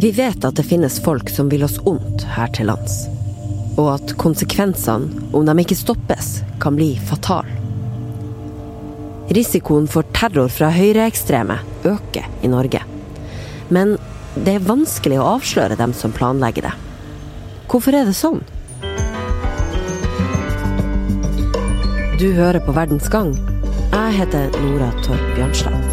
Vi vet at det finnes folk som vil oss ondt her til lands. Og at konsekvensene, om de ikke stoppes, kan bli fatale. Risikoen for terror fra høyreekstreme øker i Norge. Men det er vanskelig å avsløre dem som planlegger det. Hvorfor er det sånn? Du hører på Verdens gang. Jeg heter Nora Torp Bjørnstad.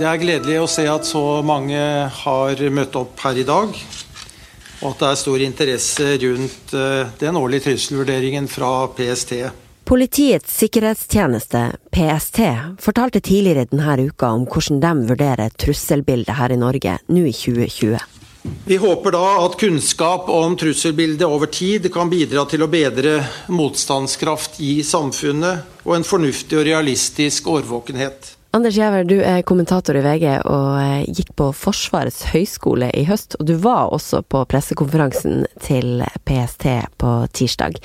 Det er gledelig å se at så mange har møtt opp her i dag, og at det er stor interesse rundt eh, den årlige trusselvurderingen fra PST. Politiets sikkerhetstjeneste, PST, fortalte tidligere denne uka om hvordan de vurderer trusselbildet her i Norge nå i 2020. Vi håper da at kunnskap om trusselbildet over tid kan bidra til å bedre motstandskraft i samfunnet og en fornuftig og realistisk årvåkenhet. Anders Giæver, du er kommentator i VG og eh, gikk på Forsvarets høgskole i høst. Og du var også på pressekonferansen til PST på tirsdag.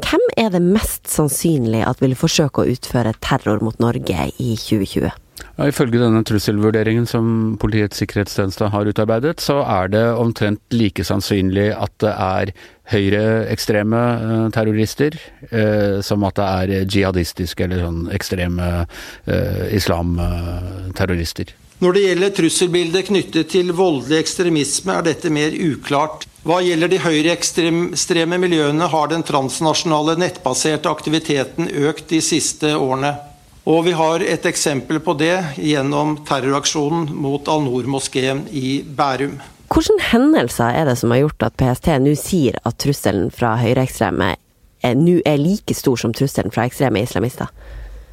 Hvem er det mest sannsynlig at vil forsøke å utføre terror mot Norge i 2020? Ja, ifølge denne trusselvurderingen som Politiets sikkerhetstjeneste har utarbeidet, så er det omtrent like sannsynlig at det er høyreekstreme eh, terrorister eh, som at det er jihadistiske eller sånn ekstreme eh, islamterrorister. Når det gjelder trusselbildet knyttet til voldelig ekstremisme, er dette mer uklart. Hva gjelder de høyreekstreme miljøene, har den transnasjonale nettbaserte aktiviteten økt de siste årene. Og vi har et eksempel på det gjennom terroraksjonen mot Al-Noor-moskeen i Bærum. Hvilke hendelser er det som har gjort at PST nå sier at trusselen fra høyreekstreme nå er like stor som trusselen fra ekstreme islamister?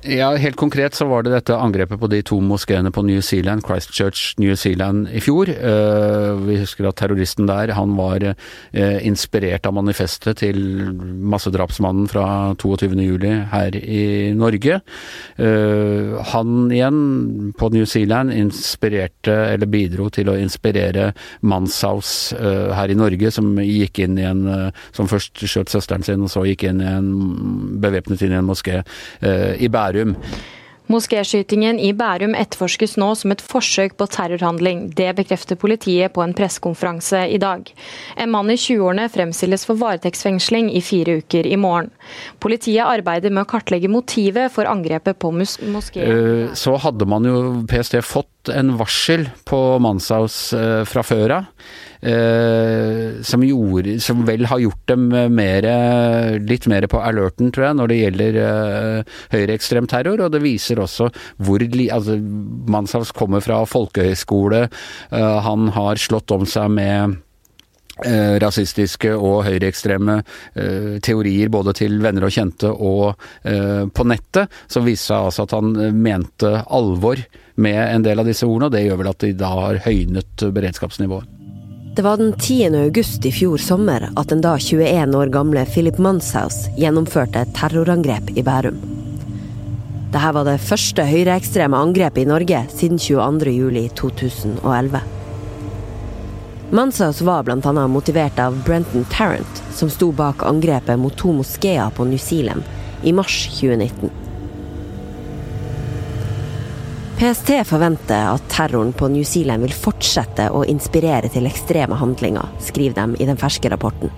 Ja, Helt konkret så var det dette angrepet på de to moskeene på New Zealand, Christchurch New Zealand i fjor. Uh, vi husker at terroristen der han var uh, inspirert av manifestet til massedrapsmannen fra 22.07. her i Norge. Uh, han igjen, på New Zealand, inspirerte, eller bidro til å inspirere Manshaus her i Norge, som gikk inn i en Som først skjøt søsteren sin, og så gikk inn i en bevæpnet inn i en moské i Bærum Bærum. Moskéskytingen i Bærum etterforskes nå som et forsøk på terrorhandling. Det bekrefter politiet på en pressekonferanse i dag. En mann i 20-årene fremstilles for varetektsfengsling i fire uker i morgen. Politiet arbeider med å kartlegge motivet for angrepet på mos moskeen. Eh, så hadde man jo PST fått en varsel på Manshaus eh, fra før av. Eh, som, gjorde, som, vel har gjort dem mer, litt mer på alerten, tror jeg, når det gjelder uh, høyreekstrem terror. Og det viser også hvor altså, Manshaus kommer fra folkehøyskole. Han har slått om seg med Eh, rasistiske og høyreekstreme teorier både til venner og kjente og på nettet, som viste seg altså at han mente alvor med en del av disse ordene, og det gjør vel at de da har høynet beredskapsnivået. Det var den 10. august i fjor sommer at den da 21 år gamle Philip Manshaus gjennomførte et terrorangrep i Bærum. Dette var det første høyreekstreme angrepet i Norge siden 22.07.2011. Manshaus var bl.a. motivert av Brenton Tarrant, som sto bak angrepet mot to moskeer på New Zealand i mars 2019. PST forventer at terroren på New Zealand vil fortsette å inspirere til ekstreme handlinger, skriver de i den ferske rapporten.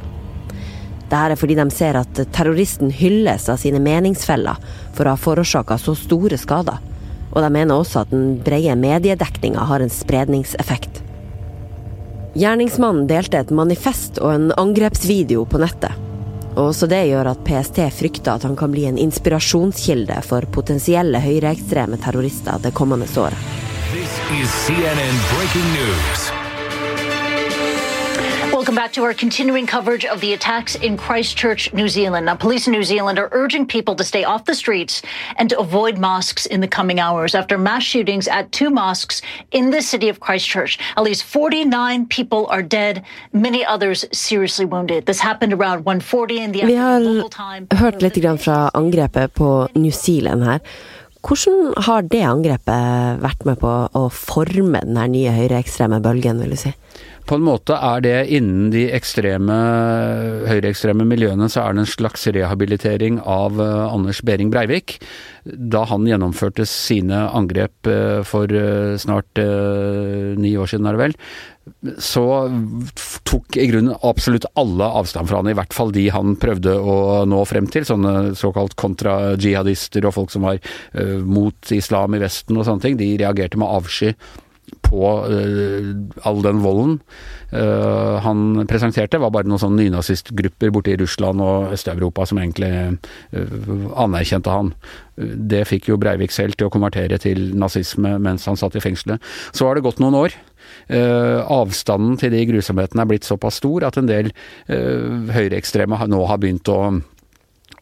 Dette er fordi de ser at terroristen hylles av sine meningsfeller for å ha forårsaka så store skader. Og de mener også at den brede mediedekninga har en spredningseffekt. Gjerningsmannen delte et manifest og en angrepsvideo på nettet. Og også det gjør at PST frykter at han kan bli en inspirasjonskilde for potensielle høyreekstreme terrorister det kommende året. This is CNN breaking news. Welcome back to our continuing coverage of the attacks in Christchurch, New Zealand. Now, police in New Zealand are urging people to stay off the streets and to avoid mosques in the coming hours after mass shootings at two mosques in the city of Christchurch. At least 49 people are dead, many others seriously wounded. This happened around 1:40 in the local time. Vi har hørt litt fra angrepet på New Zealand her. Hvordan har det angrepet vært med på å forme den nye høyreekstreme bølgen, vil du si? På en måte er det innen de ekstreme, høyreekstreme miljøene så er det en slags rehabilitering av uh, Anders Behring Breivik. Da han gjennomførte sine angrep uh, for uh, snart ni år siden, er det vel, så tok i grunnen absolutt alle avstand fra han, i hvert fall de han prøvde å nå frem til. Sånne såkalt kontra-jihadister og folk som var mot islam i Vesten og sånne ting. De reagerte med avsky på uh, all den volden uh, han presenterte, var bare noen sånne nynazistgrupper borte i Russland og Øst-Europa som egentlig uh, anerkjente han. Det fikk jo Breivik selv til å konvertere til nazisme mens han satt i fengselet. Så har det gått noen år. avstanden til de grusomhetene er blitt såpass stor at en del høyreekstreme nå har begynt å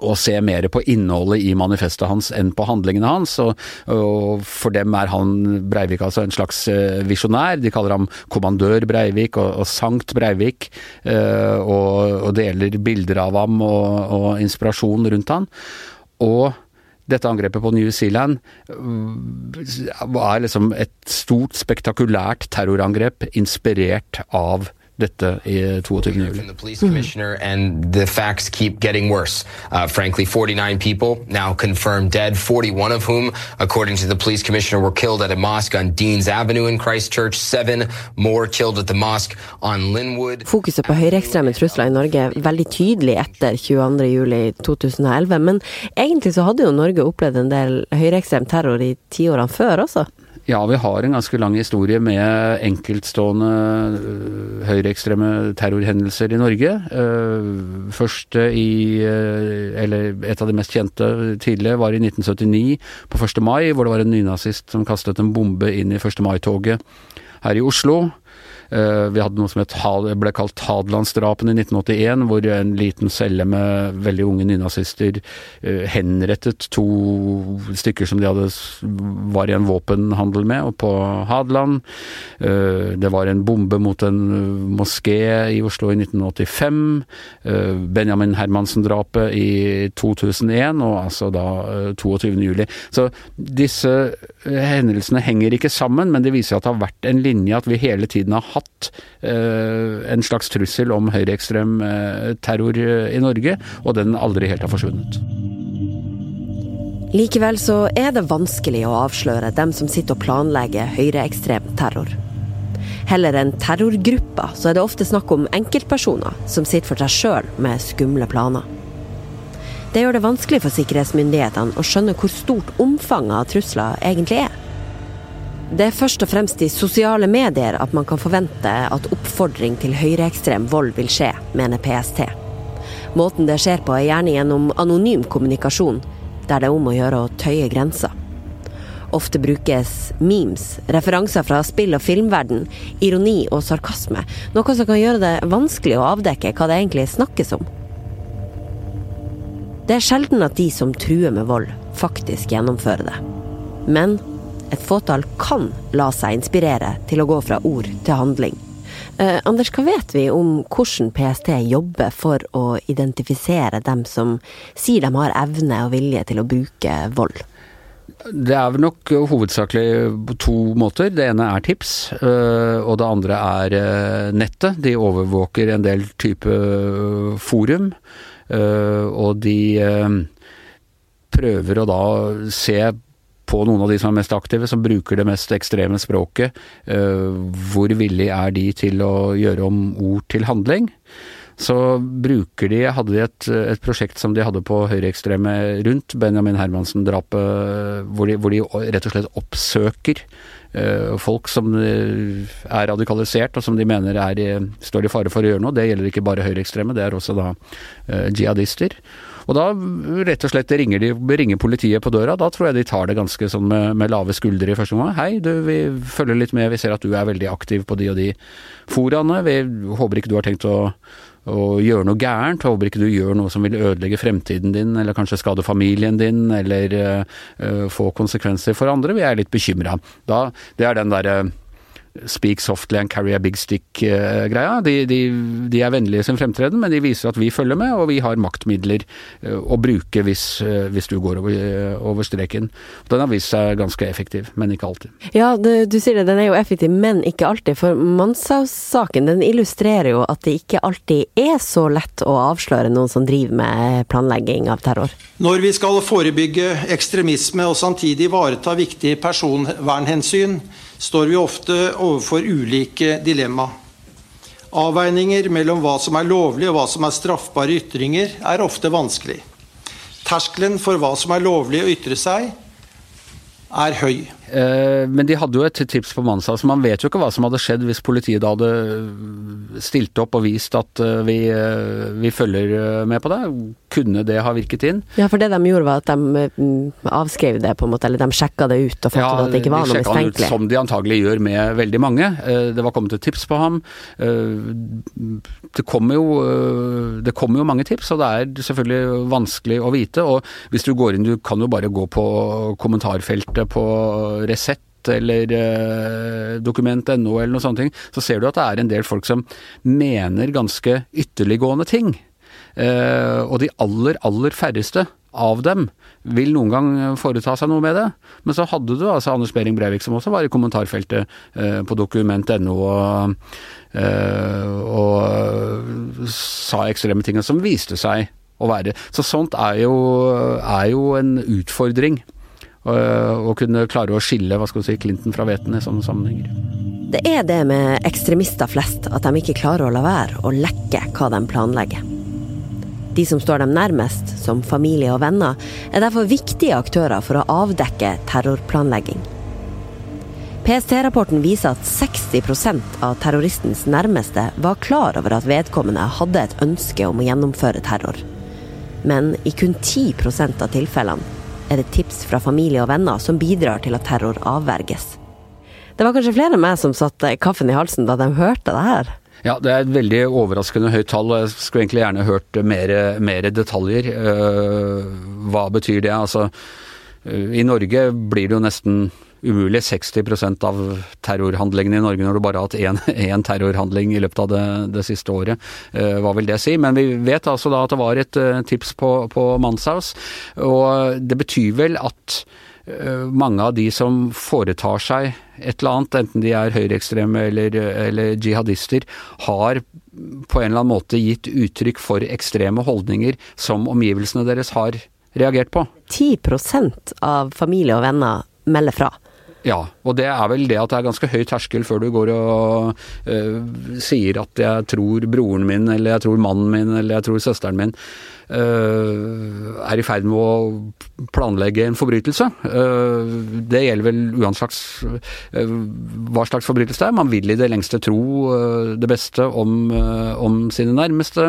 å se mer på innholdet i manifestet hans enn på handlingene hans. Og, og for dem er han Breivik altså en slags uh, visjonær. De kaller ham kommandør Breivik og, og Sankt Breivik, uh, og, og, deler bilder av ham og, og inspirasjon rundt han. Og dette angrepet på New Zealand var uh, liksom et stort, spektakulært terrorangrep inspirert av dette i 22. juli. The police commissioner and the facts keep getting worse. Uh, frankly, 49 people now confirmed dead, 41 of whom, according to the police commissioner, were killed at a mosque on Deans Avenue in Christchurch. Seven more killed at the mosque on Linwood. Fokuset på høyreekstreme trusler i Norge er veldig tydelig etter 22.07.2011, men egentlig så hadde jo Norge opplevd en del høyreekstrem terror i tiårene før også? Ja, vi har en ganske lang historie med enkeltstående øh, høyreekstreme terrorhendelser i Norge. Øh, først i øh, Eller et av de mest kjente tidligere var i 1979, på 1. mai, hvor det var en nynazist som kastet en bombe inn i 1. mai-toget her i Oslo. Eh, vi hadde noe som het, ble kalt Hadelandsdrapene i 1981, hvor en liten celle med veldig unge nynazister eh, henrettet to stykker som de hadde var i en våpenhandel med, på Hadeland. Eh, det var en bombe mot en moské i Oslo i 1985. Benjamin Hermansen-drapet i 2001, og altså da 22. juli. Så disse hendelsene henger ikke sammen, men det viser at det har vært en linje at vi hele tiden har hatt hatt eh, en slags trussel om høyreekstrem eh, terror eh, i Norge, og den aldri helt har forsvunnet. Likevel så er det vanskelig å avsløre dem som sitter og planlegger høyreekstrem terror. Heller enn terrorgrupper, så er det ofte snakk om enkeltpersoner som sitter for seg sjøl med skumle planer. Det gjør det vanskelig for sikkerhetsmyndighetene å skjønne hvor stort omfanget av trusler egentlig er. Det er først og fremst i sosiale medier at man kan forvente at oppfordring til høyreekstrem vold vil skje, mener PST. Måten det skjer på er gjerne gjennom anonym kommunikasjon, der det er om å gjøre å tøye grenser. Ofte brukes memes, referanser fra spill- og filmverden, ironi og sarkasme, noe som kan gjøre det vanskelig å avdekke hva det egentlig snakkes om. Det er sjelden at de som truer med vold, faktisk gjennomfører det. Men et fåtall kan la seg inspirere til å gå fra ord til handling. Eh, Anders, hva vet vi om hvordan PST jobber for å identifisere dem som sier de har evne og vilje til å bruke vold? Det er vel nok hovedsakelig på to måter. Det ene er tips, eh, og det andre er eh, nettet. De overvåker en del type forum, eh, og de prøver å da se på noen av de som er mest aktive, som bruker det mest ekstreme språket. Eh, hvor villig er de til å gjøre om ord til handling? Så bruker de Hadde de et, et prosjekt som de hadde på høyreekstreme rundt Benjamin Hermansen-drapet, hvor, hvor, de rett og slett oppsøker uh, folk som er radikalisert og som de mener er, står i fare for å gjøre noe. Det gjelder ikke bare høyreekstreme, det er også da uh, jihadister. Og da rett og slett ringer, de, ringer politiet på døra. Da tror jeg de tar det ganske sånn med, med lave skuldre i første omgang. Hei, du, vi følger litt med, vi ser at du er veldig aktiv på de og de foraene. Vi håper ikke du har tenkt å å gjøre noe gærent. Håper ikke du gjør noe som vil ødelegge fremtiden din, eller kanskje skade familien din, eller uh, få konsekvenser for andre. Vi er litt bekymra. Det er den derre speak softly and carry a big stick-greia. De, de, de, er vennlige i sin fremtreden, men de viser at vi følger med, og vi har maktmidler eh, å bruke hvis, eh, hvis du går over, over, streken. Den har vist seg ganske effektiv, men ikke alltid. Ja, du, du sier det, den er jo effektiv, men ikke alltid. For Manshaus-saken den illustrerer jo at det ikke alltid er så lett å avsløre noen som driver med planlegging av terror. Når vi skal forebygge ekstremisme og samtidig ivareta viktige personvernhensyn, står vi ofte overfor ulike dilemma. Avveininger mellom hva som er lovlig og hva som er straffbare ytringer, er ofte vanskelig. Terskelen for hva som er lovlig å ytre seg, er høy. Eh, men de hadde jo et tips på Mansa, så man vet jo ikke hva som hadde skjedd hvis politiet da hadde stilt opp og vist at eh, vi, eh, vi følger med på det. Kunne det ha virket inn? Ja, for det de gjorde var at de avskrev det, på en måte, eller de sjekka det ut og fant ja, at det ikke var noe mistenkelig. Ja, de sjekka ut som de antagelig gjør med veldig mange. Det var kommet et tips på ham. Det kommer jo, det kommer jo mange tips, og det er selvfølgelig vanskelig å vite. Og hvis du går inn, du kan jo bare gå på kommentarfeltet på Resett eller eh, dokument.no eller noe sånt, så ser du at det er en del folk som mener ganske ytterliggående ting. Eh, og de aller, aller færreste av dem vil noen gang foreta seg noe med det. Men så hadde du altså Anders Behring Breivik som også var i kommentarfeltet eh, på dokument.no og, og sa ekstreme ting som viste seg å være Så sånt er jo, er jo en utfordring. Å kunne klare å skille hva skal du si, Clinton fra Veten i sånne sammenhenger. Det er det med ekstremister flest, at de ikke klarer å la være å lekke hva de planlegger. De som står dem nærmest, som familie og venner, er derfor viktige aktører for å avdekke terrorplanlegging. PST-rapporten viser at 60% av terroristens nærmeste var klar over at vedkommende hadde et ønske om å gjennomføre terror. Men i kun 10% av tilfellene er det tips fra familie og venner som bidrar til at terror avverges. Det var kanskje flere enn meg som satte kaffen i halsen da de hørte det her? Ja, det er et veldig overraskende høyt tall. Jeg skulle egentlig gjerne hørt mer, mer detaljer. Eh, hva betyr det? Altså, eh, i Norge blir det jo nesten umulig 60% av terrorhandlingene i Norge når du bare har hatt én terrorhandling i løpet av det, det, siste året. Eh, hva vil det si? Men vi vet altså da at det var et uh, tips på, på Manshaus, og det betyr vel at uh, mange av de som foretar seg et eller annet, enten de er høyreekstreme eller, eller jihadister, har på en eller annen måte gitt uttrykk for ekstreme holdninger som omgivelsene deres har reagert på. 10% av familie og venner melder fra. Ja, og det er vel det at det er ganske høy terskel før du går og uh, sier at jeg tror broren min, eller jeg tror mannen min, eller jeg tror søsteren min uh, er i ferd med å planlegge en forbrytelse. Uh, det gjelder vel uansett hva slags forbrytelse det er. Man vil i det lengste tro det beste om, om, sine nærmeste.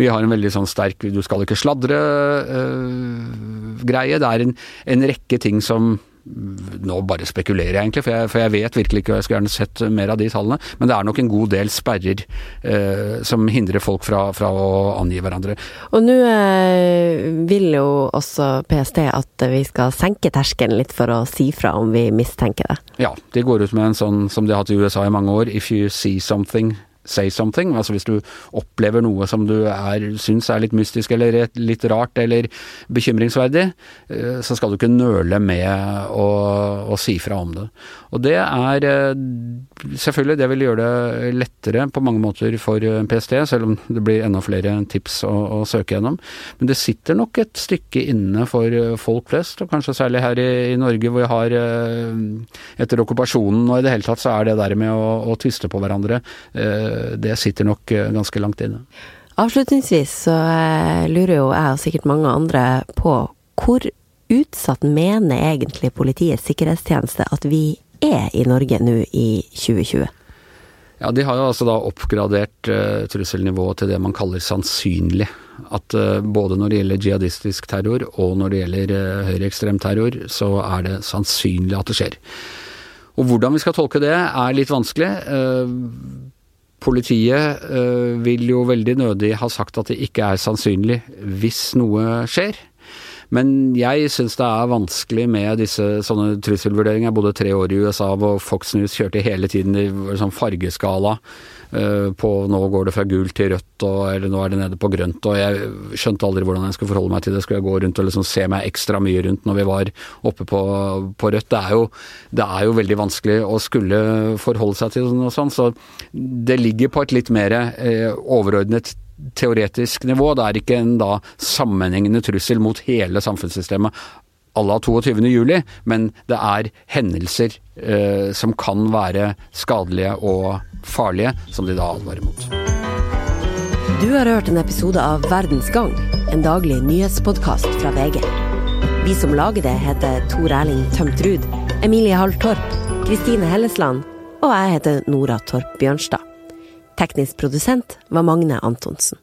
Vi har en veldig sånn sterk 'du skal ikke sladre'-greie. det er en, en rekke ting som nå bare spekulerer jeg egentlig, for jeg, for jeg, vet virkelig ikke, og jeg skulle gjerne sett mer av de tallene, men det er nok en god del sperrer eh, som hindrer folk fra, fra, å angi hverandre. Og nå eh, vil jo også PST at vi skal senke terskelen litt for å si fra om vi mistenker det. Ja, de går ut med en sånn som de har hatt i USA i mange år, if you see something say something. Altså hvis du opplever noe som du er, syns er litt mystisk eller litt rart eller bekymringsverdig, eh, så skal du ikke nøle med å, å si fra om det. Og det er eh, selvfølgelig, det vil gjøre det lettere på mange måter for eh, PST, selv om det blir enda flere tips å, å søke gjennom. Men det sitter nok et stykke inne for folk flest, og kanskje særlig her i, i Norge hvor vi har etter okkupasjonen og i det hele tatt så er det der med å, å tyste på hverandre det sitter nok eh, ganske langt inne. Avslutningsvis så eh, lurer jo jeg og sikkert mange andre på hvor utsatt mener egentlig Politiets sikkerhetstjeneste at vi er i Norge nå i 2020? Ja, De har jo altså da oppgradert uh, trusselnivået til det man kaller sannsynlig. At uh, både når det gjelder jihadistisk terror og når det gjelder uh, høyreekstrem terror, så er det sannsynlig at det skjer. Og hvordan vi skal tolke det er litt vanskelig. Uh, Politiet vil jo veldig nødig ha sagt at det ikke er sannsynlig hvis noe skjer. Men jeg syns det er vanskelig med disse sånne trusselvurderinger. Jeg bodde tre år i USA hvor Fox News kjørte hele tiden i sånn fargeskala. Eh, på nå går det fra gult til rødt, og, eller nå er det nede på grønt. og Jeg skjønte aldri hvordan jeg skulle forholde meg til det. Skulle jeg gå rundt og liksom se meg ekstra mye rundt når vi var oppe på, på rødt? Det er, jo, det er, jo, veldig vanskelig å skulle forholde seg til noe sånt. Så det ligger på et litt mer eh, overordnet teoretisk nivå. Det er ikke en da sammenhengende trussel mot hele samfunnssystemet à la 22.07, men det er hendelser eh, som kan være skadelige og farlige, som de da advarer mot. Du har hørt en episode av Verdens gang, en daglig nyhetspodkast fra VG. Vi som lager det, heter Tor Erling Tømt Ruud, Emilie Hall Torp, Kristine Hellesland og jeg heter Nora Torp Bjørnstad. Teknisk produsent var Magne Antonsen.